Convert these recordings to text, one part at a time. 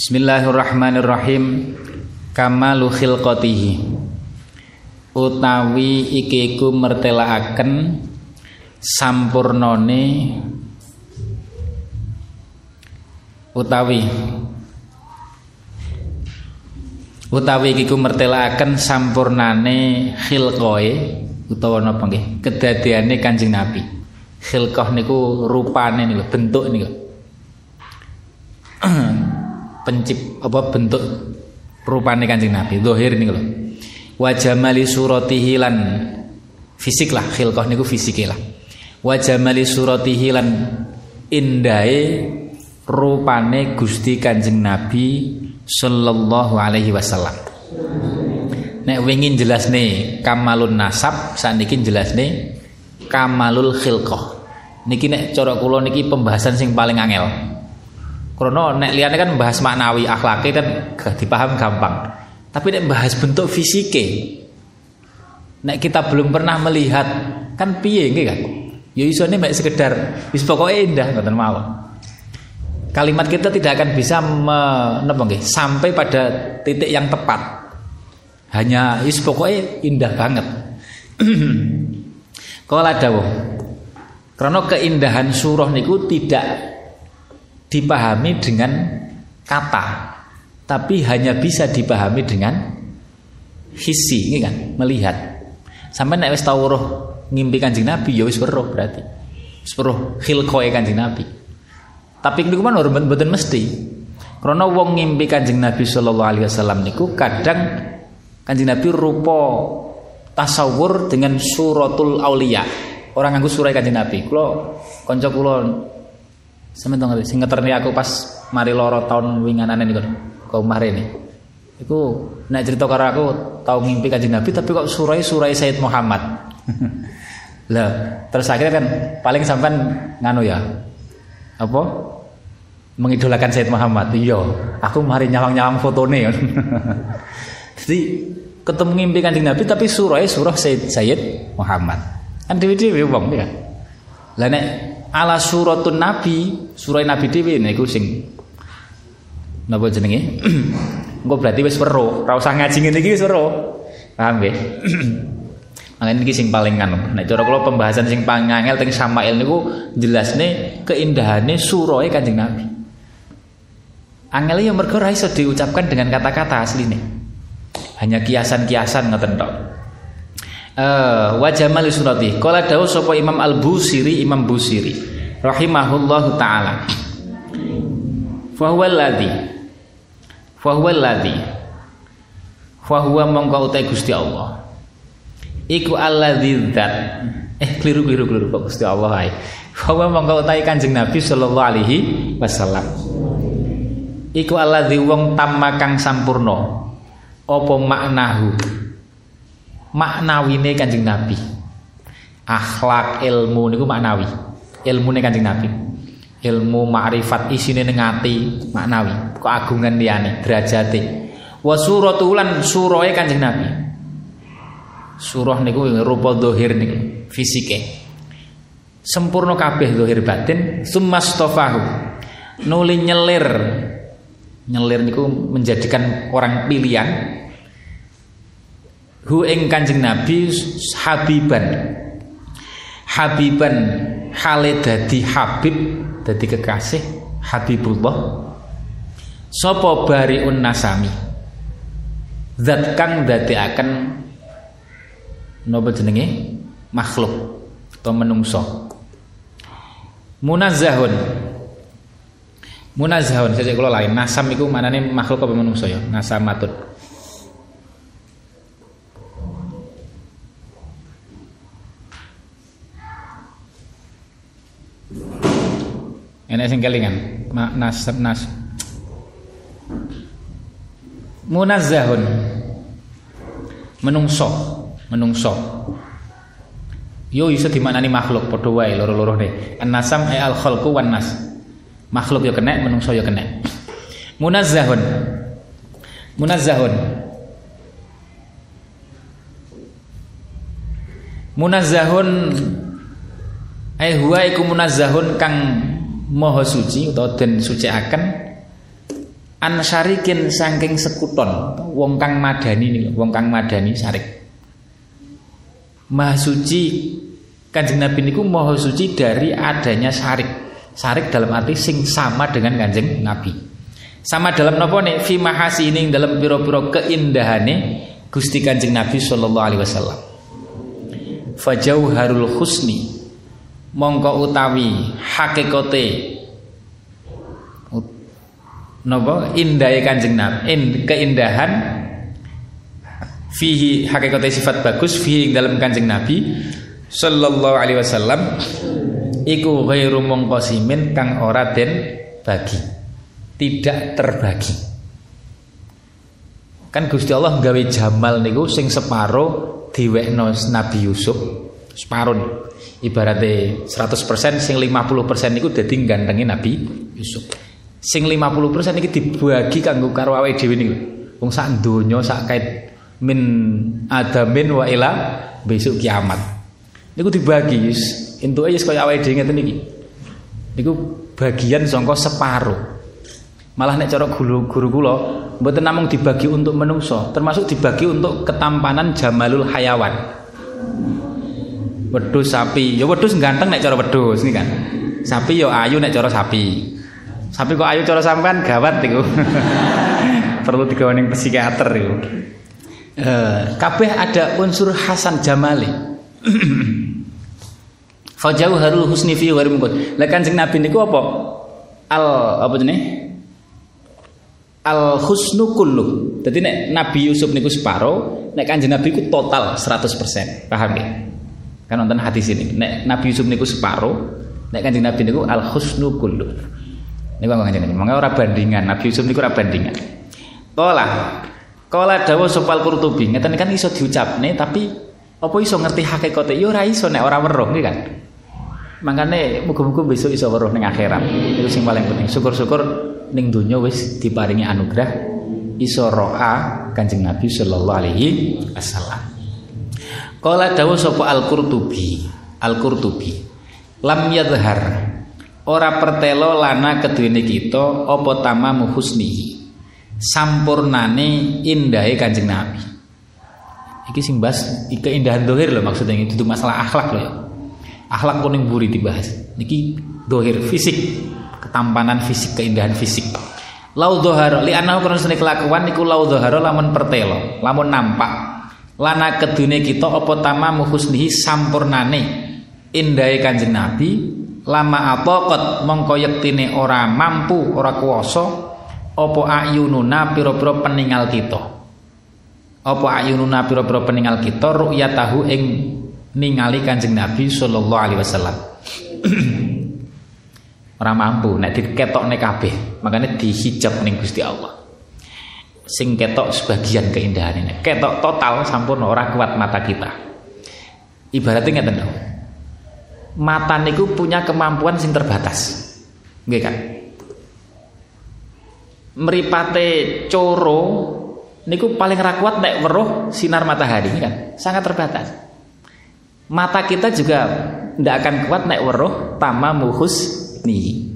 Bismillahirrahmanirrahim. Kamalu khilqatihi. Utawi iki iku mertelaaken sampurnane utawi utawi iki ku mertelaaken sampurnane khilqoe utawa napa nggih kedadiane Kanjeng Nabi. Khilqah niku rupane niku bentuk niku. Pencip apa bentuk rupane Kanjeng Nabi, zahir niku lho. Wa jamali suratihi lan fisik lah khilqah niku fisike lah. Wa jamali suratihi lan indahe rupane Gusti Kanjeng Nabi sallallahu alaihi wasallam. Nek wingin jelasne kamalun nasab, saniki jelasne kamalul khilqah. Niki nek cara kula niki pembahasan sing paling angel. Karena nek liyane kan bahas maknawi akhlaki kan dipaham gampang. Tapi nek bahas bentuk fisike nek kita belum pernah melihat kan piye nggih kan? Ya isone mek sekedar wis pokoke indah ngoten mawon kalimat kita tidak akan bisa menepung sampai pada titik yang tepat. Hanya is pokoknya indah banget. Kala dawuh. Karena keindahan surah niku tidak dipahami dengan kata, tapi hanya bisa dipahami dengan hisi, ini kan, melihat. Sampai nek wis tau roh ngimpi Kanjeng Nabi ya wis weruh berarti. Wis weruh khilqoe Kanjeng Nabi. Tapi niku kan ora mboten mesti. Karena wong ngimpi Kanjeng Nabi sallallahu alaihi wasallam niku kadang Kanjeng Nabi rupa tasawur dengan suratul aulia. Orang nganggo surah Kanjeng Nabi. Kula kanca kula sampeyan tau sing aku pas mari loro tahun winganane niku kau ini. Iku nek cerita karo aku tau ngimpi Kanjeng Nabi tapi kok surah Sayyid Muhammad. Lah, terus akhirnya kan paling sampean nganu ya. Apa? Mengidolakan Sayyid Muhammad. Iya, aku mari nyawang-nyawang fotone. Jadi ketemu ngimpi Kanjeng Nabi tapi surah surah Sayyid Muhammad. Kan dewi-dewi wong ya. Lah ala suratun Nabi, surah Nabi dhewe niku sing napa jenenge? Engko berarti wis weruh, ora usah ngaji ngene iki wis weruh. Paham nggih? Makanya ini sing paling kan. Nek cara kula pembahasan sing paling angel teng Samail niku jelasne keindahane surah Kanjeng Nabi. Angel yang mergo iso diucapkan dengan kata-kata asline. Hanya kiasan-kiasan ngoten. Eh wa jamal surati. Kala dawuh sapa Imam Al-Busiri, Imam Busiri rahimahullahu taala. Fa huwa alladhi Fa huwa alladhi Fa utai Gusti Allah. Iku alladzi dzat. Eh keliru keliru keliru kok Gusti Allah ae. Fa huwa utai Kanjeng Nabi sallallahu alaihi wasallam. Iku alladzi wong tamma kang sampurna. Apa maknahu? Maknawine Kanjeng Nabi. Akhlak ilmu niku maknawi. Ilmune Kanjeng Nabi. Ilmu makrifat isine ning ati maknawi. Keagungan liyane derajate. Wa suratu lan surahe Kanjeng Nabi. Surah niku rupa dohir niku fisike. Sempurna kabeh dohir batin summastofahu. Nuli nyelir nyelir niku menjadikan orang pilihan hu ing Kanjeng Nabi habiban. Habiban hale dadi habib dadi kekasih Habibullah. Sapa bariun nasami? Zat kang akan napa jenenge? Makhluk atau menungso. Munazzahun Munazzahun saya kalau lain. Nasam itu mana nih makhluk apa manusia ya? Nasamatun Enak sing kelingan nas nas. Munazzahun. Menungso menungso. Yo iso dimaknani makhluk padha wae loro-lorone an-nasam ay al khalqu wan nas makhluk yo kena menungso yo kena munazzahun. Munazzahun. Munazzahun. Ay huwa iku munazzahun kang maha suci utawa den sucikaken an syarikin saking sekuton wong kang madani nih wong kang madani syarik maha suci kanjeng nabi niku maha suci dari adanya syarik syarik dalam arti sing sama dengan kanjeng nabi. Sama dalam nopo nih? Fi mahasi ini dalam piro-piro keindahane Gusti Kanjeng Nabi Shallallahu Alaihi Wasallam. Fajauharul husni mongko utawi hakikate napa? Indahe Kanjeng Nabi. In, keindahan. Fihi hakikate sifat bagus fihi dalam Kanjeng Nabi. Sallallahu alaihi wasallam iku ghairu mongkosimin kang ora den bagi. Tidak terbagi. Kan Gusti Allah gawe Jamal niku sing separo diwekno Nabi Yusuf separuh ibaratnya 100% sing 50% niku dadi gandengi Nabi Yusuf. Sing 50% iki dibagi kanggo karo awake dhewe niku. Wong sak donya sak kait min adamin wa ila besok kiamat. Niku dibagi wis entuke wis kaya awake dhewe ngeten iki. Niku bagian sangka separo. Malah nek cara guru, guru kula mboten namung dibagi untuk menungso, termasuk dibagi untuk ketampanan jamalul hayawan. Wedhus sapi, ya wedhus ganteng nek cara wedhus ini kan. Sapi ya ayu nek cara sapi. Sapi kok ayu cara sampean gawat iku. Perlu digawe ning psikiater iku. Eh, kabeh ada unsur hasan jamali. Fajau harul husni fi wa Lah Kanjeng Nabi niku apa? Al apa jenenge? al husnu kullu. Jadi nek Nabi Yusuf niku separo, nek Kanjeng Nabi ku total 100%. Paham ya? Kan nonton hadis ini. Nek Nabi Yusuf niku separo, nek Kanjeng Nabi niku al husnu kullu. Niku Kanjeng Nabi. Mangga ora bandingan, Nabi Yusuf niku ora bandingan. Kala Kala dawuh sopal Qurtubi, ngeten kan iso diucapne tapi apa iso ngerti hakikate? Ya ora iso nek ora weruh kan. Makanya muga-muga besok iso weruh ning akhirat. Itu sing paling penting. Syukur-syukur ning donya wis diparingi anugerah iso roa Kanjeng Nabi sallallahu alaihi wasallam. Kala dawuh sapa Al-Qurtubi, Al-Qurtubi. Lam yadhhar ora pertelo lana keduwene kita apa tamamu husnihi. Sampurnane indahe Kanjeng Nabi. Iki sing bahas keindahan dohir loh maksudnya itu masalah akhlak loh ya. Akhlak kuning buri dibahas. Niki dohir fisik ketampanan fisik, keindahan fisik. Lau doharo li anahu seni kelakuan niku lau doharo lamun pertelo, lamun nampak. Lana kedune kita apa tamamu husnihi sampurnane indahai kanjeng Nabi lama ataqat mongko yektine ora mampu ora kuwasa apa ayununa pira-pira peninggal kita apa ayununa pira-pira peninggal kita ru'yatahu ing ningali kanjeng Nabi sallallahu alaihi wasallam Ora mampu nek diketokne kabeh. Makanya dihijab ning Gusti Allah. Sing ketok sebagian keindahan ini. Ketok total sampun ora kuat mata kita. Ibaratnya ngeten lho. Mata niku punya kemampuan sing terbatas. Nggih kan? Meripate coro niku paling ra kuat nek weruh sinar matahari kan. Sangat terbatas. Mata kita juga tidak akan kuat nek weruh tamamuhus husni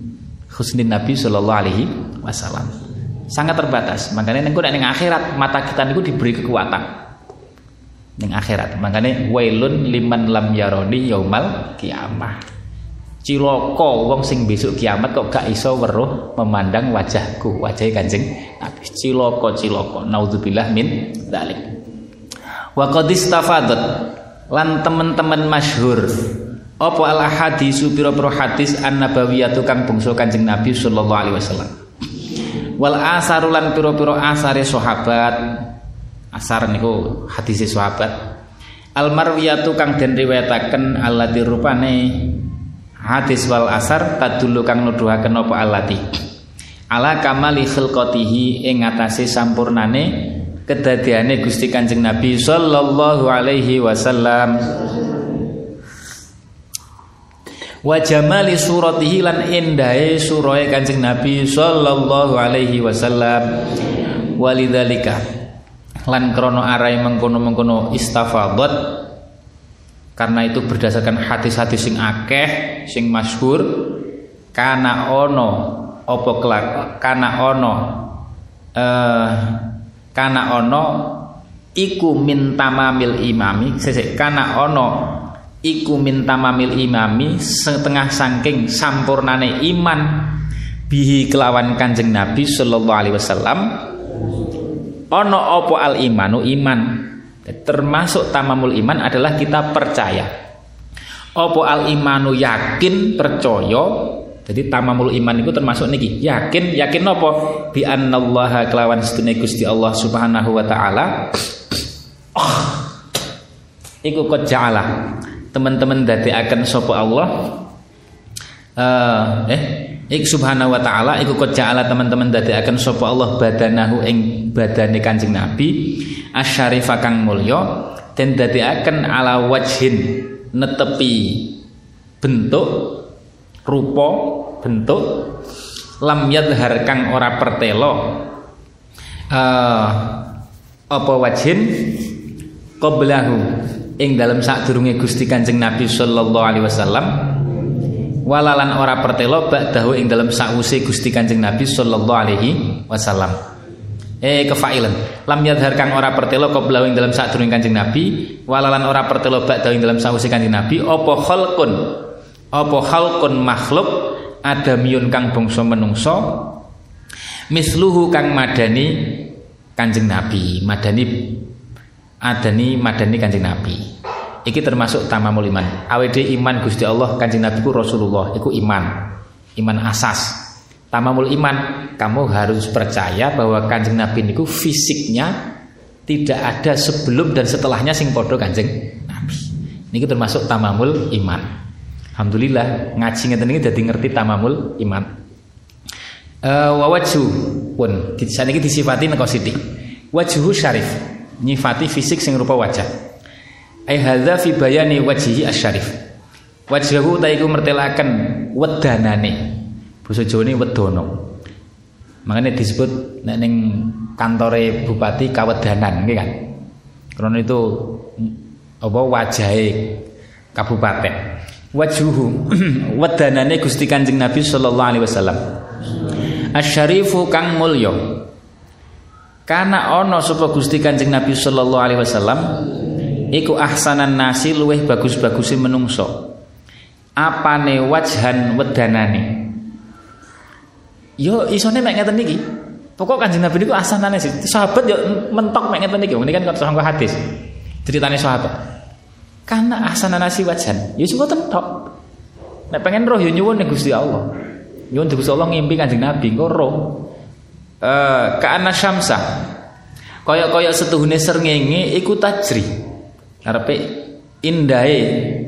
husni Nabi Shallallahu Alaihi Wasallam sangat terbatas. Makanya nengku neng akhirat mata kita niku diberi kekuatan. Neng akhirat. Makanya wailun liman lam yaroni yaumal kiamah. Ciloko wong sing besok kiamat kok gak iso weruh memandang wajahku wajah kanjeng Nabi. Ciloko ciloko naudzubillah min dalik wa qad lan teman-teman masyhur. Apa al hadisu pira-pira hadis an nabawiyatu kang bangsa Kanjeng Nabi sallallahu alaihi wasallam wal asarulan pira-pira asare sahabat. Asar niku hadis sahabat. Al marwiyatu kang den riwayataken allati rupane hadis wal asar kadulu kang nuduhaken apa allati ala kamali khilqatihi ing ngatasé sampurnane kedadiane Gusti Kanjeng Nabi sallallahu alaihi wasallam wa jamali suratihi lan endahe surahe Kanjeng Nabi sallallahu alaihi wasallam. Walidzalika lan krono arai mengkono-mengkono istafadat karena itu berdasarkan hadis-hadis sing akeh sing masyhur kana ono apa kelak kana ono eh kana ono iku min tamamil imami sesek kana ono iku min tamamil imami setengah sangking sampurnane iman bihi kelawan kanjeng Nabi sallallahu alaihi wasallam. Ono opo al imanu iman. Termasuk tamamul iman adalah kita percaya. Opo al imanu yakin percaya. Jadi tamamul iman itu termasuk niki yakin. Yakin opo bi annallaha kelawan setune Gusti Allah Subhanahu wa taala. Iku qad teman-teman dadi akan sapa Allah? Uh, eh Ik subhanahu wa ta'ala iku qad ja'ala teman-teman akan sapa Allah badanahu ing badane Kanjeng Nabi asyarifa kang mulya den akan ala wajhin netepi bentuk rupa bentuk lam yadhar kang ora pertelo. Uh, apa wajhin? Qablahu ing dalam sadurunge Gusti Kanjeng Nabi sallallahu alaihi wasallam walalan ora pertelo ba'dahu ing dalam sause Gusti Kanjeng Nabi sallallahu alaihi wasallam. Eh kefailan. Lam yadhar kang ora pertelo qablahu ing dalam sadurunge Kanjeng Nabi, walalan ora pertelo ba'dahu ing dalam sause Kanjeng Nabi apa khalqun apa khalqun makhluk adamiyun kang bangsa menungso misluhu kang madani Kanjeng Nabi, madani adani madani Kanjeng Nabi. Iki termasuk tamamul iman. Awd iman Gusti Allah Kanjeng Nabi ku Rasulullah iku iman. Iman asas. Tamamul iman, kamu harus percaya bahwa Kanjeng Nabi niku fisiknya tidak ada sebelum dan setelahnya sing podo Kanjeng Nabi. Niki termasuk tamamul iman. Alhamdulillah ngaji ngeten iki dadi ngerti tamamul iman. Uh, wa wajhu pun saniki disifati nek sithik. Wajhu syarif, nyifati fisik sing rupa wajah. Ai hadza fi bayani wajhi asyarif wajhahu ta iku mertelaken wedanane. Basa Jawane wedono makanya disebut nek ning kantore bupati kawedanan nggih kan? Karena itu apa wajahe kabupaten. Wajhuhu wedanane Gusti Kanjeng Nabi sallallahu alaihi wasallam. Asyarifu kang mulya kana ana sapa Gusti Kanjeng Nabi sallallahu alaihi wasallam iku ahsanan nasi luweh bagus-bagusi menungso. Apane wajhan wedanane? Yo isone mek ngeten iki. Pokok kanjeng Nabi niku ahsanane sih. Sahabat yo mentok mek ngeten iki. Ini kan sangka hadis. Ceritane sahabat. Karena ahsanan nasi wajhan yo sing tok nek pengen roh yo nyuwun ning Gusti Allah. Nyuwun Gusti Allah ngimpi kanjeng Nabi engko roh eh uh, syamsa kaya-kaya setuhune srengenge iku tajri Arepe indahe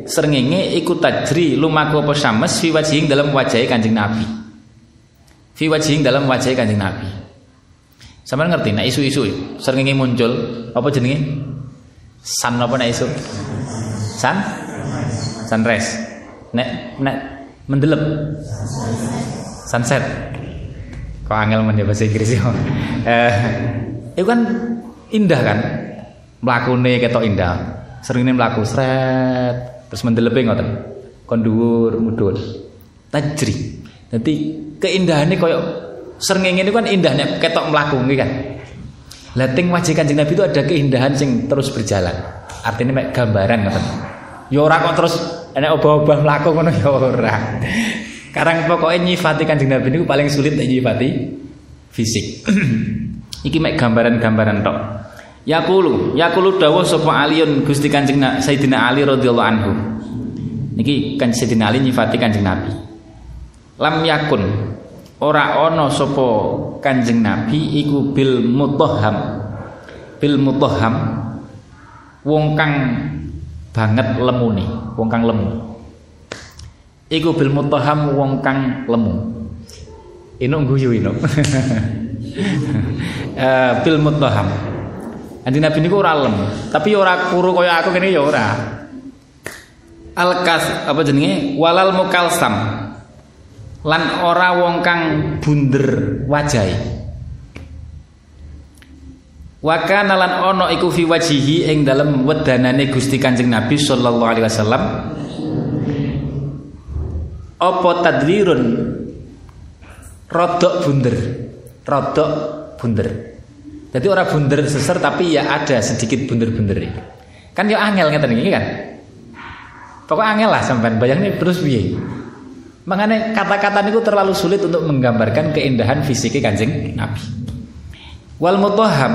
srengenge iku tajri lumaku apa syams fi wajhing dalam wajah Kanjeng Nabi. Fi wajhing dalam wajah Kanjeng Nabi. Sampeyan ngerti nek isu-isu srengenge muncul apa jenenge? San apa nek isu? San? Sunrise. Nek nek mendelep. Sunset. Kok angel men bahasa Inggris. Eh, itu kan indah kan? Mlakune ketok indah sering ini melaku seret terus mendelepe ngoten kon dhuwur mudhun tajri dadi keindahane koyo srengenge ini kan indahnya ketok mlaku nggih kan Lating wajah Kanjeng Nabi itu ada keindahan sing terus berjalan. Artinya mek gambaran ngoten. Ya ora kok terus enek obah-obah mlaku ngono ya ora. Karang pokoknya nyifati Kanjeng Nabi niku paling sulit nyifati fisik. Iki mek gambaran-gambaran tok. Yakulu, yakulu dawuh sapa Aliun Gusti Kanjeng Sayyidina Ali radhiyallahu anhu. Niki kan Sayyidina Ali nyifati Kanjeng Nabi. Lam yakun ora ana sapa Kanjeng Nabi iku bil mutahham. Bil mutahham wong kang banget lemune, wong kang lemu. Iku bil mutahham wong kang lemu. Ino guyu ino. Eh bil muttaham. Kanjeng Nabi niku ora lem, tapi ora kuru kaya aku kene ya ora. Alkas apa jenenge? Walal mukalsam. Lan ora wong kang bunder wajahe. Wa kana lan ana iku fi wajihi ing dalem wedanane Gusti Kanjeng Nabi sallallahu alaihi wasallam apa tadwirun? Rodok bunder. Rodok bunder. Jadi orang bunder seser tapi ya ada sedikit bunder-bunder kan ya angel ngeten iki kan? Pokoknya angel lah sampean bayangnya terus piye. Makanya kata-kata itu terlalu sulit untuk menggambarkan keindahan fisiknya kanjeng Nabi. Wal mutaham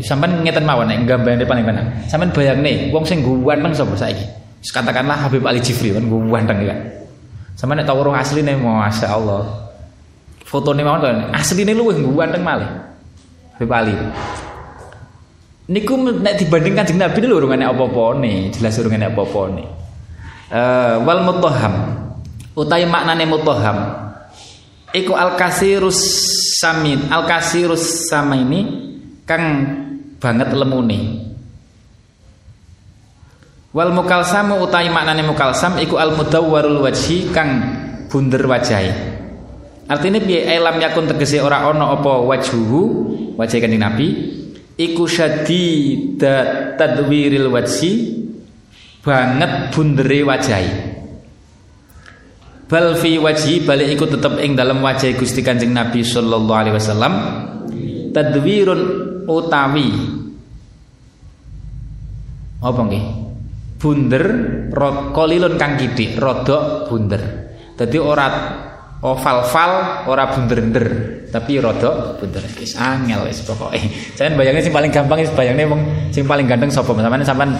sampean ngeten mawon nek gambarane paling benar sampean bayangne wong sing ganteng sapa saiki? Katakanlah Habib Ali Jifri kan ganteng ya sama nek tau urung asline masya Allah. Fotone mawon to asline luwih ganteng malih. Habib Ali. Niku nek dibanding Kanjeng Nabi lho urung enek apa-apane, jelas urung enek apa-apane. Eh wal mutahham. Utai maknane mutahham. Iku al kasirus samin, al kasirus sama ini kang banget lemune. Wal mukalsamu utai maknane mukalsam iku al mudawwarul wajhi kang bunder wajahi. Artinya piye elam yakun tegese ora ana apa wajhuhu wajah kanjeng Nabi iku syadida tadwiril wajhi banget bundere wajahi. Bal fi wajhi balik iku tetep ing dalam wajah Gusti Kanjeng Nabi sallallahu alaihi wasallam tadwirun utawi apa nggih? Bunder kolilun kang kidik rodok bunder. Jadi ora oval-val ora bunder-bunder tapi rodok bunder. Wis angel wis pokoke. Saya bayangnya sing paling gampang wis bayangnya wong sing paling ganteng sapa? Sampean sampean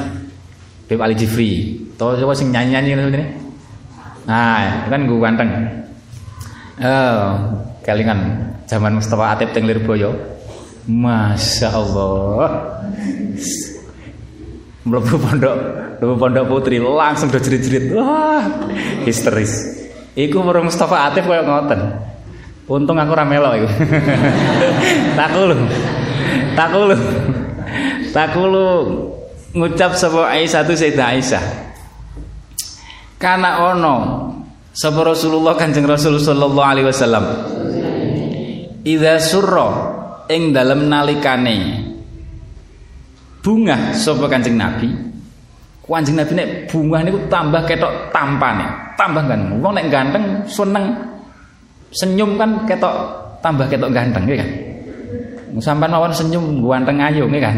Beb Ali Jifri. To coba sing nyanyi-nyanyi ngene nah kan gue ganteng. Oh kalingan zaman Mustafa Atib teng Lirboyo. Masya Allah. Mlebu pondok pondok putri langsung do jerit-jerit. Wah histeris. Iku merung Mustafa Atif koyo ngoten. Untung aku ra melok iku. Takulu takulu takulu ngucap sapa Aisyah tu Sayyidah Aisyah. Kana ono sapa Rasulullah Kanjeng Rasul sallallahu alaihi wasallam. Idza surra ing dalem nalikane bunga sapa Kanjeng Nabi. Kanjeng Nabi nek bunga niku tambah ketok tampane, tambah kan. Wong nek ganteng seneng senyum kan ketok tambah ketok ganteng ya kan. Sampai mawon senyum ganteng ayu ya kan.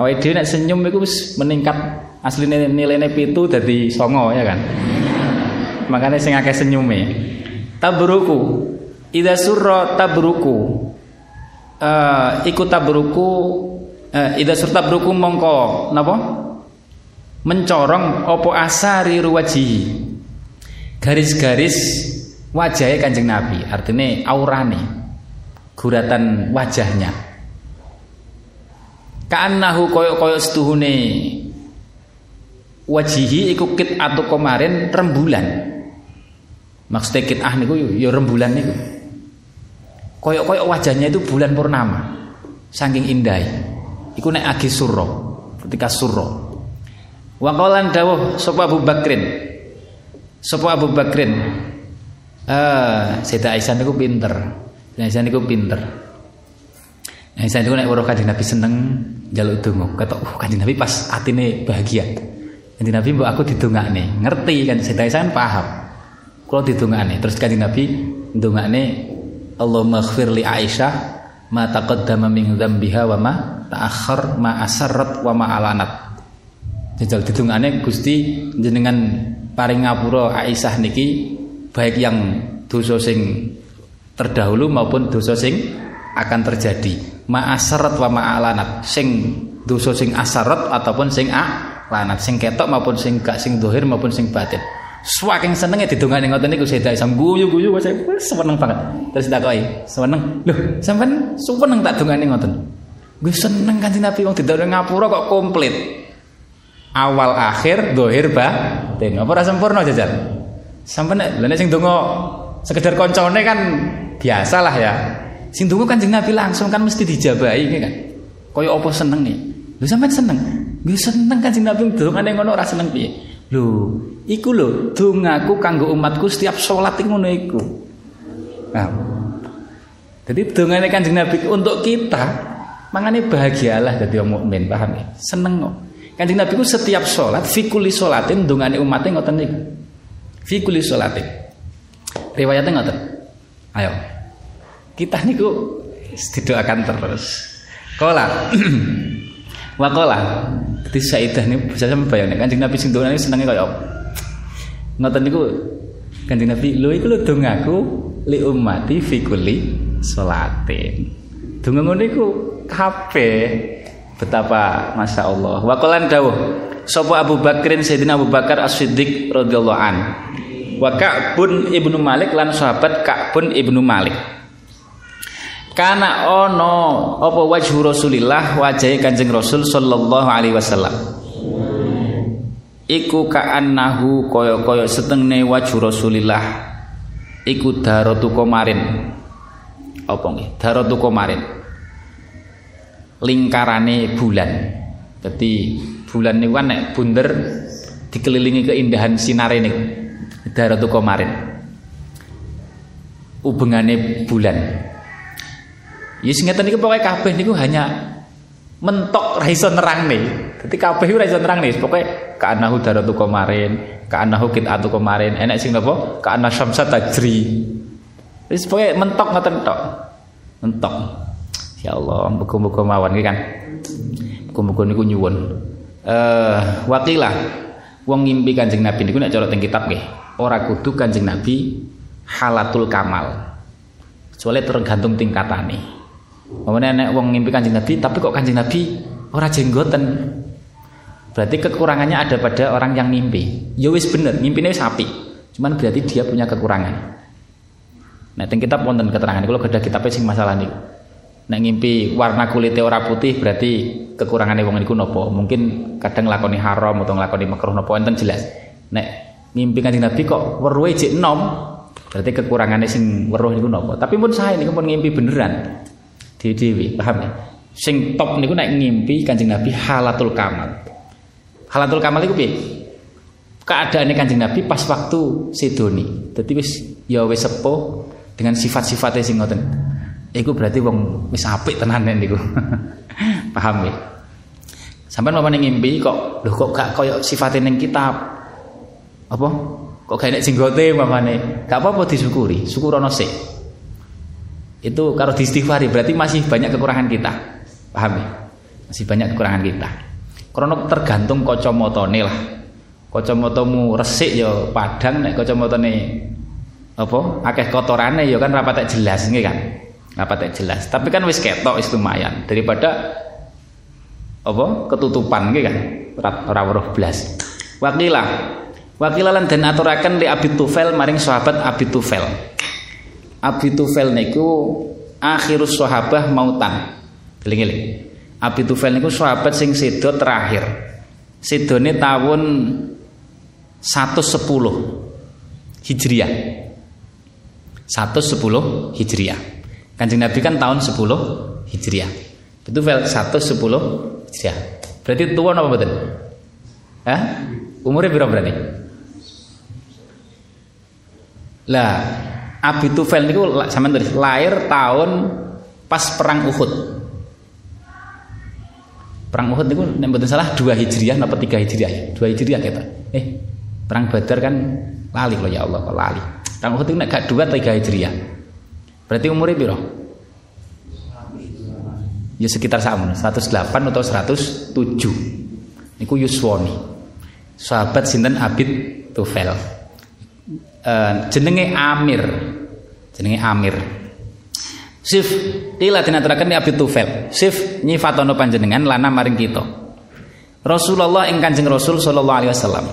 Awake dhewe nek senyum iku wis meningkat asline nilainya pitu dadi songo ya kan. Makanya sing akeh senyume. Tabruku. Ida surra tabruku. Uh, ikut tabruku eh, ida surta berukum mongko napa mencorong opo asari ruwaji garis-garis wajahnya kanjeng Nabi artinya aurane guratan wajahnya. Kaannahu koyok koyok setuhune wajihi iku kit atau kemarin rembulan. Maksudnya kit ah niku ya rembulan niku. Koyok koyok wajahnya itu bulan purnama saking indah iku nek agi surra ketika surra wa qalan dawuh sapa Abu Bakrin? Sapa Abu Bakrin? Ah Sayyidah Aisyah niku pinter. Aisyah niku pinter. Aisyah niku nek weruh Kanjeng Nabi seneng njaluk donga. Ketok uh Kanjeng Nabi pas atine bahagia. Kanjeng Nabi mbok aku didongakne. Ngerti kan? Sayyidah Aisyah kan paham. Kalau didongakne. Terus Kanjeng Nabi ndongakne Allahumma ighfir li Aisyah ma taqaddama min dzambiha wa ma ta'akhir ma asarrat wa ma alanat. Jajal didungane Gusti jenengan paring ngapura Aisyah niki baik yang dosa sing terdahulu maupun dosa sing akan terjadi. Ma asarrat wa ma alanat. Sing dosa sing asarat ataupun sing alanat, sing ketok maupun sing gak sing dohir maupun sing batin. Saking senenge didongane ngoten niku Sayyidah Aisyah guyu-guyu saya seneng banget. Terus takoki, seneng. Loh, sampean seneng tak dongane ngoten. Gue seneng kan Nabi wong tidak ngapura kok komplit. Awal akhir dohir batin. Apa ora sempurna jajan? Sampai lha sing donga sekedar koncone kan biasalah ya. Sing tunggu Kanjeng Nabi langsung kan mesti dijabahi kan. Kaya apa seneng nih. Lho sampean seneng? Nggih seneng Kanjeng Nabi dongane ngono ora seneng piye? Lho, iku lho dongaku kanggo umatku setiap sholat ngono iku. Nah, jadi dongane Kanjeng Nabi untuk kita, mangane bahagialah dadi wong mukmin, paham ya? Seneng kok. Kanjeng Nabi ku setiap sholat fikuli sholatin dongane umatnya ngoten niku. Fikuli sholatin. Riwayatnya ngoten. Ayo. Kita niku didoakan terus. Kola. Wakola. Jadi Saidah ini bisa sama bayangin Kanjeng Nabi sing dongane senenge kaya apa? Ngoten niku Kanjeng Nabi, lho iku lho dongaku li ummati fi kulli salatin. Donga ngono iku kabeh betapa masya Allah. Wakolan dawuh Sopo Abu Bakrin Sayyidina Abu Bakar As-Siddiq radhiyallahu an. Wa Ka'bun Ibnu Malik lan sahabat Ka'bun Ibnu Malik. Karena ono apa wajhu Rasulillah wajahe Kanjeng Rasul sallallahu alaihi wasallam. Iku ka'annahu kaya-kaya setengene wajhu Rasulillah iku daratu komarin. Apa nggih? Daratu komarin. Lingkarane bulan. Jadi bulan niku kan nek bunder dikelilingi keindahan sinare niku. Daratu komarin. Hubungane bulan. Ya sing ngeten niku pokoke kabeh niku hanya mentok ra iso nerangne. Dadi kabeh ora iso nerangne. Pokoke ka'anahu daratu komarin, ka'anahu qit'atu komarin. Enek sing napa? Ka'ana syamsa tajri. Wis pokoke mentok ngoten tok. Mentok. Ya Allah, muga-muga mawon iki kan. Muga-muga niku nyuwun. Eh, wakilah wong ngimpi Kanjeng Nabi niku nek cara teng kitab nggih, ora kudu Kanjeng Nabi halatul kamal. Soalnya tergantung tingkatane. Mamane nek wong ngimpi Kanjeng Nabi tapi kok Kanjeng Nabi ora jenggoten. Berarti kekurangannya ada pada orang yang mimpi. Ya wis bener, mimpine sapi. Cuman berarti dia punya kekurangan. Nah, teng kitab wonten keterangan kalau ada kitab sing masalah niku. Nek ngimpi warna kulitnya ora putih berarti kekurangannya wong niku nopo? Mungkin kadang lakoni haram atau nglakoni makruh nopo? Enten jelas. Nek ngimpi Kanjeng Nabi kok weruhe jek nom, berarti kekurangannya sing weruh niku nopo? Tapi pun saya niku pun ngimpi beneran. Dewi paham ya? Sing top niku nek ngimpi Kanjeng Nabi halatul kamal. Halatul kamal iku piye? Keadaane Kanjeng Nabi pas waktu sedoni dadi wis ya wis sepuh dengan sifat-sifatnya sing ngoten iku berarti wong wis apik tenan niku. Paham ya? Sampai mau ngimpi kok lho kok gak koyo sifatnya ning kitab? Apa? Kok gak enek jenggote mamane gak apa-apa disyukuri syukurono sik. Itu kalau diistighfari berarti masih banyak kekurangan kita. Paham ya? Masih banyak kekurangan kita. Karena tergantung kacamotone lah. Kacamotomu resik ya padang nek kacamotone apa akeh kotorane ya kan rapat jelas nggih kan rapat jelas tapi kan wis ketok wis lumayan daripada apa ketutupan nggih kan ora weruh blas wakilah wakilah lan den aturaken li Abi Tufel maring sahabat Abi Tufel Abi Tufel niku akhirus sahabah mautan. Eling-eling. Abi Tufel niku sahabat sing sedo terakhir. Sedone tahun 110 Hijriah. 110 Hijriah. Kanjeng Nabi kan tahun 10 Hijriah. Itu Tufel 110 Hijriah. Berarti tua apa betul? Hah? Umurnya berapa berarti? Lah, Abi Tufel niku sampean tulis lahir tahun pas perang Uhud. Perang Uhud niku nek mboten salah 2 Hijriah napa 3 Hijriah ya? 2 Hijriah kita. Eh, perang Badar kan lali loh ya Allah kok lali. Perang Uhud itu nek gak 2 3 Hijriah. Berarti umurnya piro? Ya sekitar sama 108 atau 107. Niku Yuswani. Sahabat sinten Abid Tufel uh, jenenge Amir. Jenenge Amir. Sif ila dinaturaken ni Abi Tufel. Sif nyifatono panjenengan lana maring kita. Rasulullah ing Kanjeng Rasul sallallahu alaihi wasallam.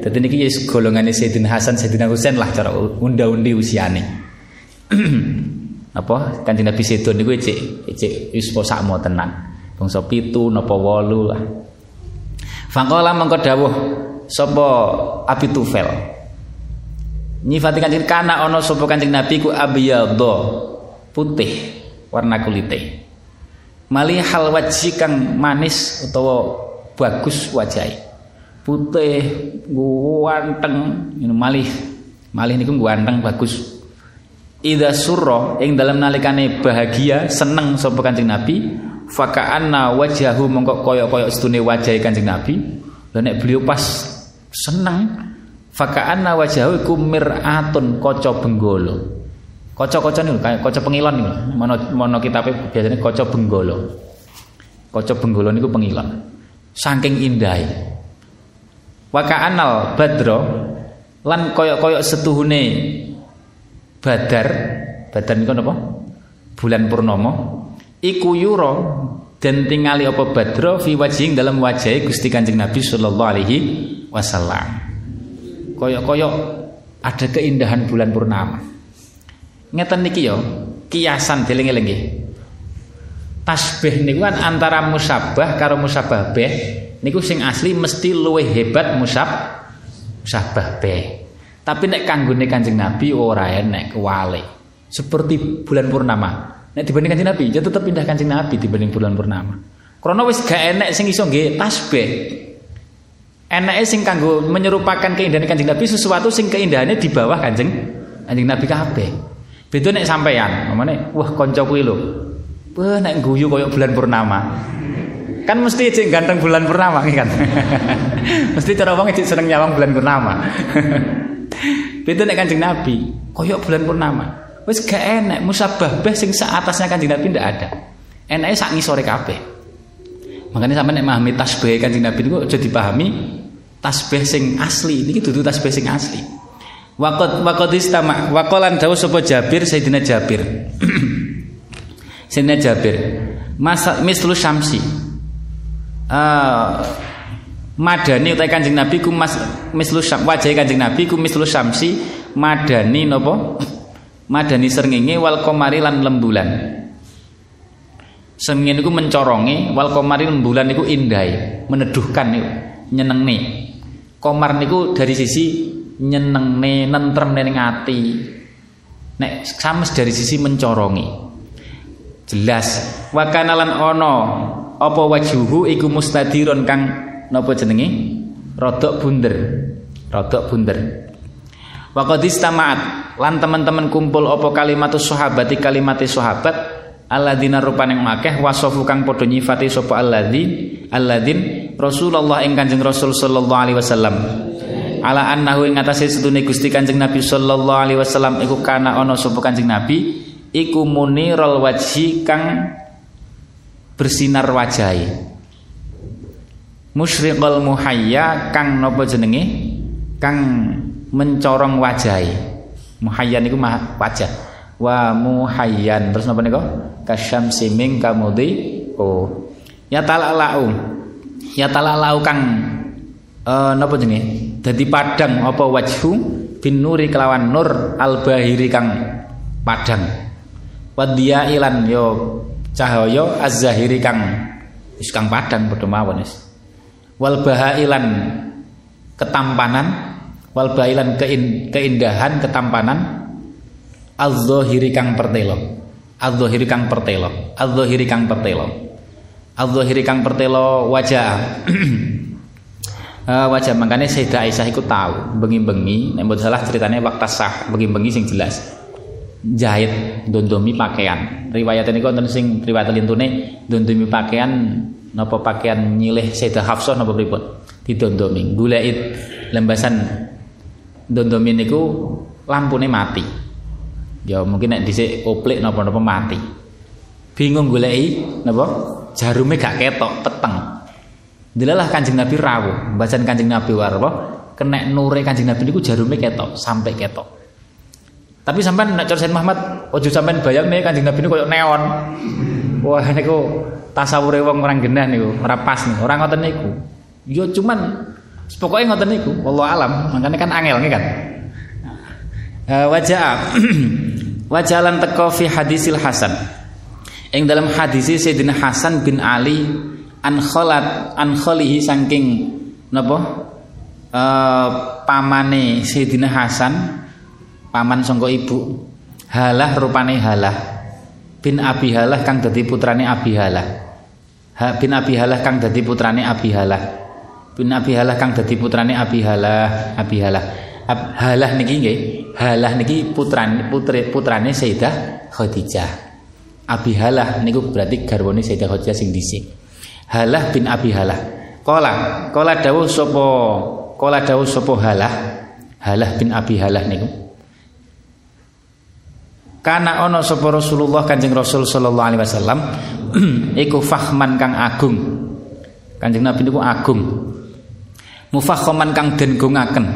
Dadi niki yes golongane Sayyidina Hasan Sayyidina Husain lah cara unda-undi usiane. Apa? Kanjeng Nabi sedo niku cek cek wis sakmo tenan. Bangsa pitu napa wolu lah. Faqala mengko dawuh sapa Abi Tufel? Nyifati kanjeng kana ono sapa kanjeng Nabi ku abyadha putih warna kulite mali hal wajhi kang manis utawa bagus wajahe putih ganteng malih malih niku ganteng bagus Ida surra ing dalam nalikane bahagia seneng sapa Kanjeng Nabi faka'anna wajahu mongko koyok-koyok setune wajahe Kanjeng Nabi. Nek beliau pas seneng faka'anna wajahu iku miratun kaca benggolo kaca-kaca niku kayak kaca pengilon niku mono mono kitabe biasanya kaca benggolo kaca benggolo niku pengilon. Saking indah waka'anal badro lan koyok-koyok setuhune badar. Badar niku napa? Bulan purnomo iku yura dan tingali apa badro fi wajhing dalam wajah Gusti Kanjeng Nabi sallallahu alaihi wasallam. Koyok-koyok ada keindahan bulan purnama. Ngeten niki yo kiasan dieling-eling nggih tasbih niku kan antara musabah karo musabah niku sing asli mesti luwih hebat musab musabah tapi nek kanggone Kanjeng Nabi ora enek kewale seperti bulan purnama nek dibanding Kanjeng Nabi ya tetep pindah Kanjeng Nabi dibanding bulan purnama karena wis gak enek sing iso nggih tasbih enake sing kanggo menyerupakan keindahan Kanjeng Nabi sesuatu sing keindahannya di bawah Kanjeng Kanjeng Nabi kabeh Beda nek sampean, mamane wah kanca kuwi lho. Wah nek guyu koyo bulan purnama. Kan mesti cek ganteng bulan purnama kan. mesti cara wong seneng nyawang bulan purnama. Beda nek Kanjeng Nabi, koyo bulan purnama. Wis gak enek musabah beh sing sak atasnya Kanjeng Nabi ndak ada. Enake sak ngisore kabeh. Makanya sampe nek memahami tasbih Kanjeng Nabi niku aja dipahami tasbih sing asli. Niki dudu tasbih sing asli. Waqad waqad istama waqalan dawu sapa Jabir Sayyidina Jabir. Sayyidina Jabir. Masa mislu syamsi. Uh, madani utai Kanjeng Nabi ku mas mislu syam wajah Kanjeng Nabi ku mislu syamsi madani napa? Madani srengenge wal komari lan lembulan. Srengenge niku mencorongi wal komari lembulan niku indah, meneduhkan niku, nyenengne. Komar niku dari sisi nyenengne nentremne ning ati nek sames dari sisi mencorongi jelas wakana lan ana apa wajuhu iku mustadiron kang napa jenenge rodok bunder. Rodok bunder. Waqadis tamaat lan teman-teman kumpul apa kalimatus sahabati kalimati sahabat alladzina rupane akeh wasofu kang padha nyifati sapa alladzin alladzin Rasulullah ing Kanjeng Rasul sallallahu alaihi wasallam. Ala annahu ing atase sedune Gusti Kanjeng Nabi sallallahu alaihi wasallam iku kana ana sapa Kanjeng Nabi? Iku munirul wajhi kang bersinar wajahe musyriqul muhayya kang napa jenenge? Kang mencorong wajahe. Muhayyan niku wajah. Wa muhayyan. Terus napa niku? Kasyamsi min kamudi oh. Ya talalau ya talalau kang uh, napa jenenge? Dadi padang apa wajhu? Bin nuri kelawan nur al bahiri kang padang. Wadya ilan yo cahaya az-zahiri kang wis kang padang padha wal bahailan ketampanan wal bahailan kein, keindahan ketampanan az-zahiri kang pertelo. Az-zahiri kang pertelo. Az-zahiri kang pertelo. Az-zahiri kang pertelo wajah. Uh, wajah makanya Sayyidah Aisyah ikut tahu bengi-bengi. Nek salah ceritanya waktu sah bengi-bengi sing jelas. Jahit dondomi pakaian. Riwayat ini konten sing riwayat lintune dondomi pakaian napa pakaian nyilih Sayyidah Hafsah napa pripun? Didondomi. Gulait lembasan dondomi niku lampune mati. Ya mungkin nek dhisik oplik napa-napa mati. Bingung goleki napa? Jarume gak ketok peteng. Dilalah Kanjeng Nabi rawuh, bacaan Kanjeng Nabi warwa, kena nure Kanjeng Nabi niku jarume ketok, sampai ketok. Tapi sampean nek cara Muhammad ojo sampean bayangne Kanjeng Nabi niku koyo neon. Wah niku tasawure wong orang genah niku, ora pas niku, ora ngoten niku. Yo cuman pokoknya ngoten niku, wallahu alam, makanya kan angel kan. Uh, wajah wajah lan teko fi hadisil Hasan. Ing dalam hadis Sayyidina Hasan bin Ali an kholat an kholihi saking napa uh, pamane Sayyidina Hasan paman sangka ibu halah rupane halah bin abi halah kang dadi putrane abi halah ha bin abi halah kang dadi putrane abi halah bin abi halah kang dadi putrane abi halah abi halah Ab, halah niki nggih. Halah niki putrane putri putrane Sayyidah Khadijah. Abi halah niku berarti garwane Sayyidah Khadijah sing dhisik. Halah bin abi halah Kola, kola dawuh sapa kola dawuh sapa halah? Halah bin abi halah niku Karena ono sapa Rasulullah Kanjeng Rasul sallallahu alaihi wasallam iku fahman kang agung. Kanjeng Nabi niku agung. Mufakhaman kang den gungaken.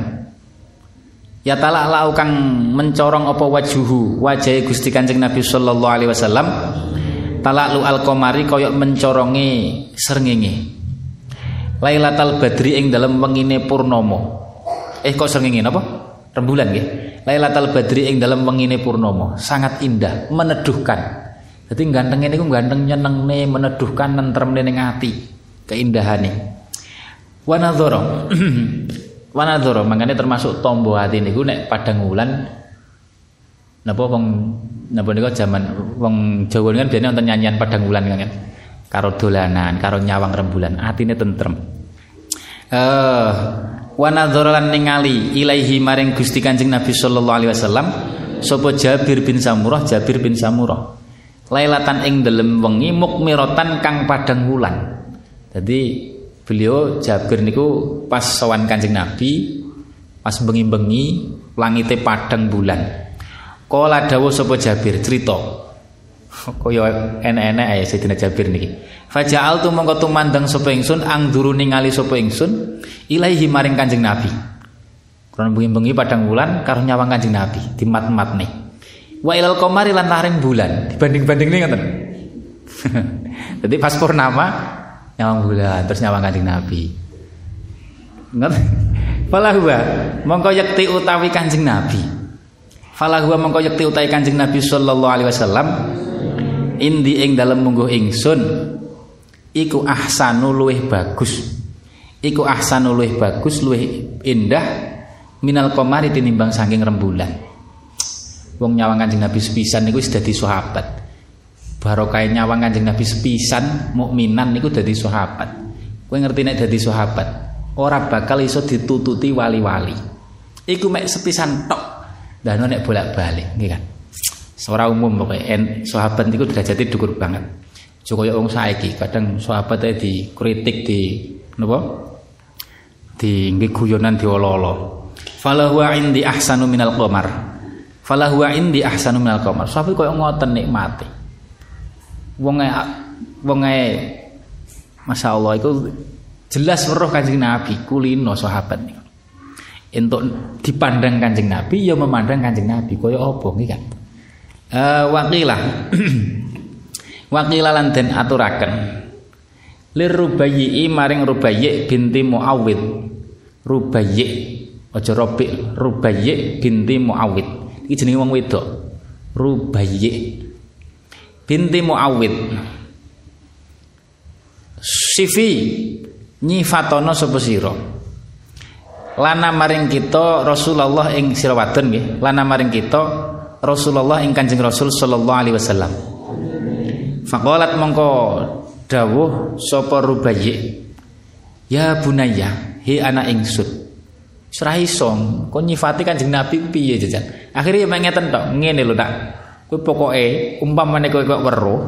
Ya talak lau kang mencorong apa wajuhu wajah Gusti Kanjeng Nabi sallallahu alaihi wasallam talak lu al komari koyok mencorongi srengenge. Lailatul Badri ing dalam wengine purnomo. Eh kok srengenge napa? Rembulan nggih. Lailatul Badri ing dalam wengine purnomo sangat indah, meneduhkan. Jadi ganteng ini ganteng nih meneduhkan nentremne ning ati, keindahane. Wanadzara. Wanadzara makanya termasuk tombo hati niku nek padang wulan napa wong napa niku zaman wong Jawa kan biasanya nonton nyanyian padang wulan kan. Karo dolanan, karo nyawang rembulan, atine tentrem. Eh uh, wa ningali ilaihi maring Gusti Kanjeng Nabi sallallahu alaihi wasallam sapa Jabir bin Samurah Jabir bin Samurah. Lailatan ing dalem wengi mukmiratan kang padang wulan. Jadi beliau Jabir niku pas sowan Kanjeng Nabi pas bengi-bengi langite padang bulan. Kala dawuh sapa Jabir cerita kaya enek-enek ae Sayyidina Jabir niki Faja'al tu mongko tumandang sapa ingsun angduru ningali sapa ingsun ilaihi maring Kanjeng Nabi. Karena bengi-bengi padang bulan karo nyawang Kanjeng Nabi dimat-mat nih. Wa ilal qamari lan laring bulan dibanding-banding nih ngoten. Jadi pas purnama nyawang bulan terus nyawang Kanjeng Nabi. Ngerti? Falahwa mongko yakti utawi Kanjeng Nabi. Falahwa mongko yakti utawi Kanjeng Nabi sallallahu alaihi wasallam indi ing dalem mungguh ingsun iku ahsanu luweh bagus. Iku ahsanu luweh bagus luweh indah minal komari tinimbang saking rembulan. Wong nyawang kanjeng Nabi sepisan niku wis dadi sahabat. Barokah nyawang kanjeng Nabi sepisan mukminan niku dadi sahabat. Kowe ngerti nek dadi sahabat ora bakal iso ditututi wali-wali. Iku mek sepisan tok dan nek bolak-balik nggih kan Seorang umum pokoknya sahabat niku derajate dhuwur banget Joko wong saiki kadang sahabat di kritik di napa? Di nggih guyonan diolo-olo. Falahu indi ahsanu minal qamar. Falahu indi ahsanu minal qamar. Sahabat koyo ngoten nikmati. Wong wong Masya Allah itu jelas weruh Kanjeng Nabi kulino sahabat niku. Untuk dipandang Kanjeng Nabi ya memandang Kanjeng Nabi kaya apa nggih kan. Eh wakilah. Wakilalan den aturaken. Lir rubayyi maring rubayyi binti muawid rubayyi aja robi rubayyi binti muawid iki jenenge wong wedok. Rubayyi binti muawid sifi nyifatono sapa sira? Lana maring kita Rasulullah ing sira nggih. Lana maring kita Rasulullah ing Kanjeng Rasul sallallahu alaihi wasallam Fakolat mongko dawuh sapa Rubayyi. Ya bunaya, hi anak ingsun. Ora iso, kon nyifati Kanjeng Nabi piye jajan. Akhirnya mek ngeten tok, ngene lho tak. Kowe pokoke umpamane kowe kok weruh,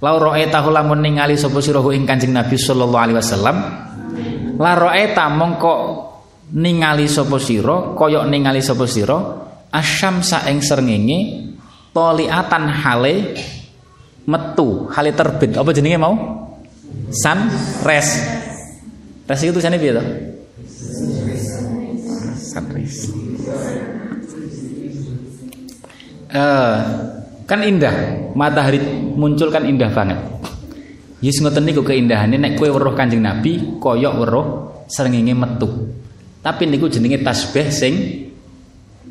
la ra'aita lamun ningali sapa sira ing Kanjeng Nabi sallallahu alaihi wasallam. La ra'aita mongko ningali sapa sira, kaya ningali sapa sira asyamsa ing srengenge toliatan hale metu hale terbit. Apa jenenge mau? Sun res. Res itu tulisannya piye to? Sunrise uh, kan indah. Matahari muncul kan indah banget. Yes ngoten niku keindahannya nek kue weruh Kanjeng Nabi koyok weruh srengenge metu. Tapi niku jenenge tasbih sing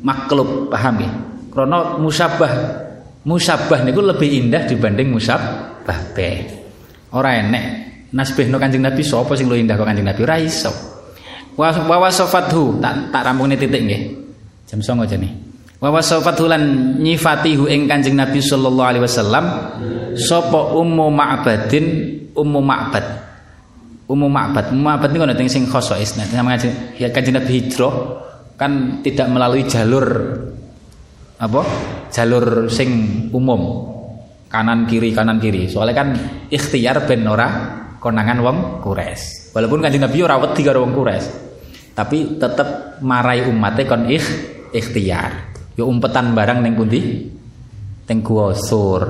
maklub, paham ya? Krana musabah musabah niku lebih indah dibanding musabah be. Ora enek nasbihno Kanjeng Nabi sapa sing luwih indah kok Kanjeng Nabi ora iso. Wa tak tak rampungne titik nggih. Jam 09.00 aja nih. Wa wasafatulan nyifatihu ing Kanjeng Nabi sallallahu alaihi wasallam sapa ummu ma'badin ummu ma'bad. Ummu ma'bad. Ma'bad niku ngono sing sama ya Kanjeng Nabi hijrah kan tidak melalui jalur apa? Jalur sing umum. Kanan kiri kanan kiri. Soalnya kan ikhtiar ben ora konangan wong Quraisy. Walaupun Kanjeng Nabi ora wedi karo wong Quraisy. Tapi tetep marai umatnya kon ikh, ikhtiar. Yo umpetan barang neng pundi? Teng gua sur.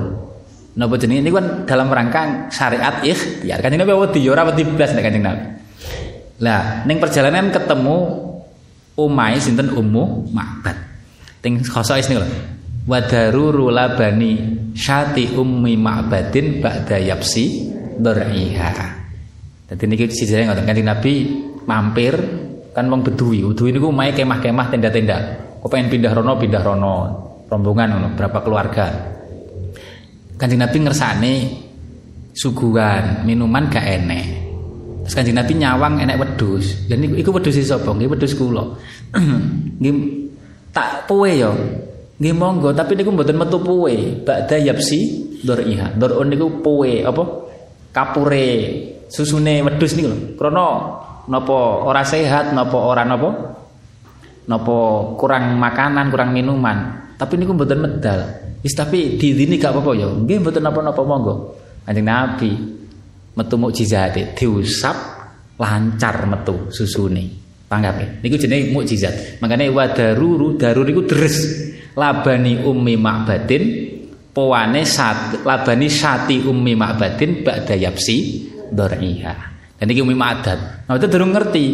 Napa jenenge ini kan dalam rangka syariat ikhtiar. Kanjeng Nabi wedi ora wedi blas nek Kanjeng Nabi. Lah, ning perjalanan ketemu umai sinten Ummu Ma'bad. Teng khosois niku lho. Wadaruru syati ummi ma'badin ba'da yapsi dzar'iha. Dadi niki sijine ngoten Kanjeng Nabi mampir kan wong bedui. Bedui niku omahe kemah-kemah tenda-tenda. Kok pengen pindah rono pindah rono. Rombongan ngono, berapa keluarga. Kanjeng Nabi ngersane suguhan, minuman gak enek. Terus Kanjeng Nabi nyawang enek wedhus. Lha niku iku wedhus sapa? Nggih wedhus kula. Nggih tak puwe ya. Nggih monggo, tapi niku mboten metu puwe. Ba'da yapsi dzar'iha. Dzar'un niku puwe apa? Kapure susune wedhus niku lho. Krana napa ora sehat, napa ora napa? Napa kurang makanan, kurang minuman. Tapi niku mboten medal. Wis tapi didini gak apa-apa ya. Nggih mboten napa-napa monggo. Kanjeng Nabi metu mukjizate diusap lancar metu susune. Panggape. Niku jenenge mukjizat. Makane wadaruru darur iku deres labani ummi ma'badin powane sat labani sati ummi ma'badin ba'da yapsi dzar'iha. Dan iki ummi ma'dad. Nah itu durung ngerti.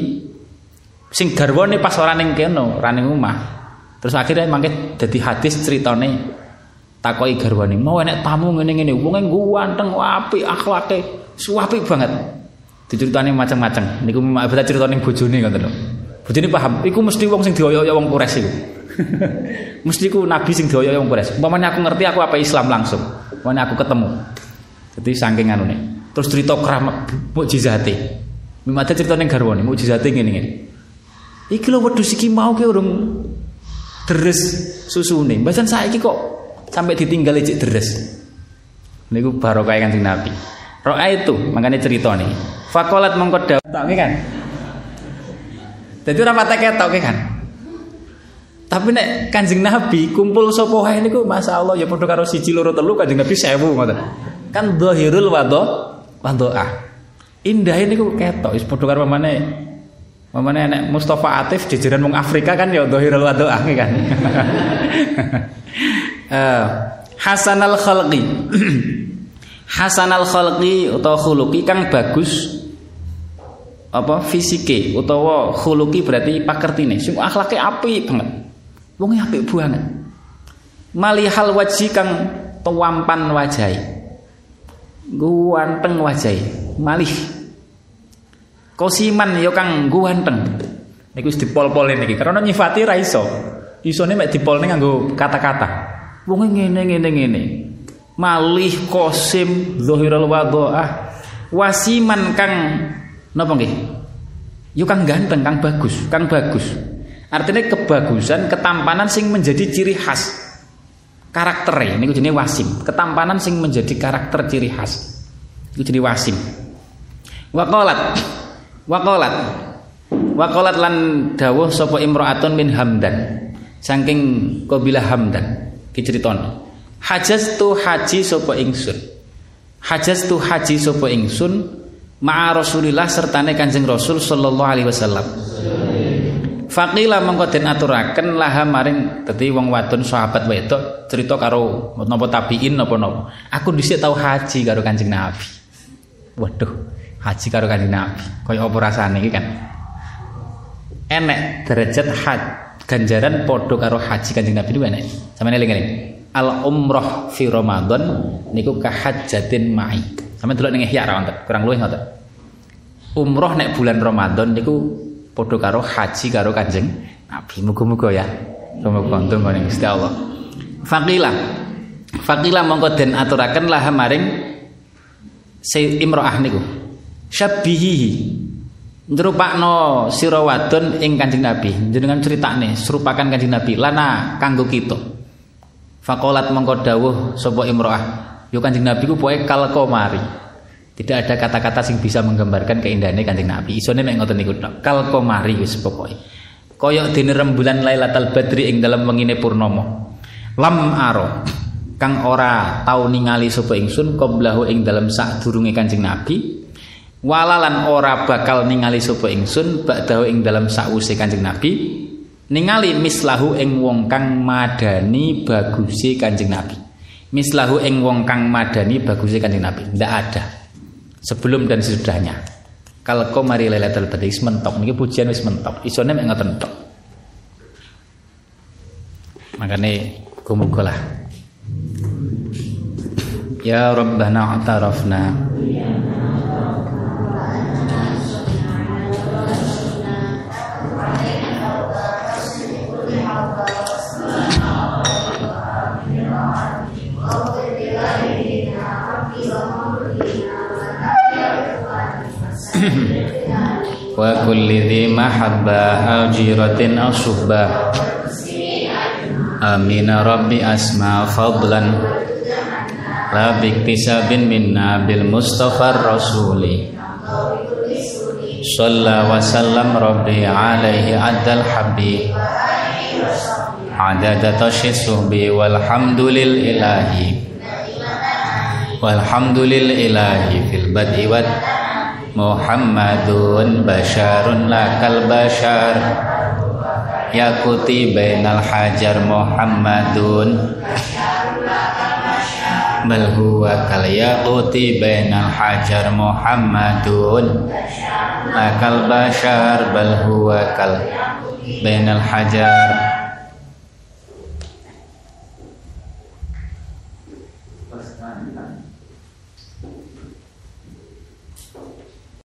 Sing garwane pas ora ning kene, ora. Terus akhirnya mangke dadi hadis ceritane takoki garwane, "Mau enek tamu ngene-ngene, wong ganteng, apik akhlake, suapik banget." Diceritani macam-macam. Niku ma'bad ceritane bojone ngoten lho. Bojone paham, iku mesti wong sing dioyo-oyo wong Quraisy iku. Mesti ku nabi sing dioyo wong Quraisy. Umpamane aku ngerti aku apa Islam langsung. Umpamane aku ketemu. Jadi saking anune. Terus cerita keramat mukjizate. Mimate cerita ning garwane mukjizate ngene-ngene. Iki lho wedhus iki mau ke urung deres susune. Mbasan saiki kok sampai ditinggal cek deres. Niku barokah Kanjeng Nabi. Roa itu makanya cerita nih. Fakolat mongko dawuh kan. Jadi ora patek ketok kan. Tapi nek Kanjeng Nabi kumpul sapa wae niku masyaallah ya padha karo siji loro telu Kanjeng Nabi 1000 ngoten. Kan dhahirul wadha wadhaah. Indah niku ketok wis padha karo mamane mamane nek Mustafa Atif jajaran wong Afrika kan ya dhahirul wadhaah kan. Eh Hasanal khalqi. Hasanal khalqi utawa khuluqi kang bagus apa fisike utawa khuluqi berarti pakertine sing akhlake apik banget. Wonge apik banget. Malihal waji kang tuampan wajahe. Guanteng wajahe. Malih. Kosiman ya kang guanteng. Niku wis dipol-pole niki karena nyifati ra iso. Isone mek dipolne nganggo kata-kata. Wonge ngene ngene ngene. Malih kosim zahirul wadhaah. Wasiman kang napa nggih? Yo kang ganteng, kang bagus, kang bagus. Artinya kebagusan, ketampanan sing menjadi ciri khas karakter ini jenis wasim. Ketampanan sing menjadi karakter ciri khas. Itu jadi wasim. Wakolat, wakolat, wakolat lan dawuh sopo imro'atun min Hamdan. Saking kabilah Hamdan. Kiceriton. Hajas tu haji sopo ingsun. Hajas tu haji sopo ingsun ma'a Rasulillah sertane Kanjeng Rasul sallallahu alaihi wasallam. Faqila mengko laha maring dadi wong wadon sahabat wedok cerita karo napa tabiin napa-napa. Aku dhisik tau haji karo Kanjeng Nabi. Waduh, haji karo Kanjeng Nabi. Kaya apa rasane kan? Enek derajat had ganjaran padha karo haji Kanjeng Nabi niku enek. Sampeyan eling-eling. Al umroh fi Ramadan niku kahajjatin ma'i. Sampeyan delok ning ihya ra wonten, kurang luwih ngoten. Umroh nek bulan Ramadan niku padha karo haji karo Kanjeng Nabi. Muga-muga ya. Muga-muga untung ning Gusti Allah. Faqila. Faqila mongko den aturaken lah maring si imro'ah niku. Syabbihi. Nyrupakno sira wadon ing Kanjeng Nabi. Jenengan critakne serupakan Kanjeng Nabi lana kanggo kita. Fakolat mongko dawuh sapa imro'ah. Yo Kanjeng Nabi ku pokoke kal komari. Tidak ada kata-kata sing bisa menggambarkan keindahannya Kanjeng Nabi. Isone mek ngoten niku tok. Kal komari wis pokoke. Kaya dene rembulan Lailatul Badri ing dalam wengine purnama. Lam aro kang ora tau ningali sapa ingsun qablahu ing dalam sadurunge Kanjeng Nabi walalan ora bakal ningali sapa ingsun bakdahu ing dalam sakwuse Kanjeng Nabi. Ningali mislahu ing wong kang madani baguse Kanjeng Nabi. Mislahu ing wong kang madani baguse Kanjeng Nabi. Ndak ada. Sebelum dan sesudahnya. Kalau kau mari lailatul wis mentok. Niki pujian wis mentok. Isone mek ngoten tok. Makane kumuga lah. Ya Rabbana atarafna. wa وكل ذي محبة هاجرة أو شبة. آمين. ربي أسمع فضلا. لا باكتساب منا بالمصطفى الرسول. صلى وسلم ربي عليه عد الحب عدد طش الصحب والحمد للإله والحمد للإله في البدء والتعب Muhammadun basharun lakal bashar. Yakuti bainal hajar Muhammadun. Bal huwa kal yaquti bainal hajar Muhammadun. Lakal bashar bal huwa kal bainal hajar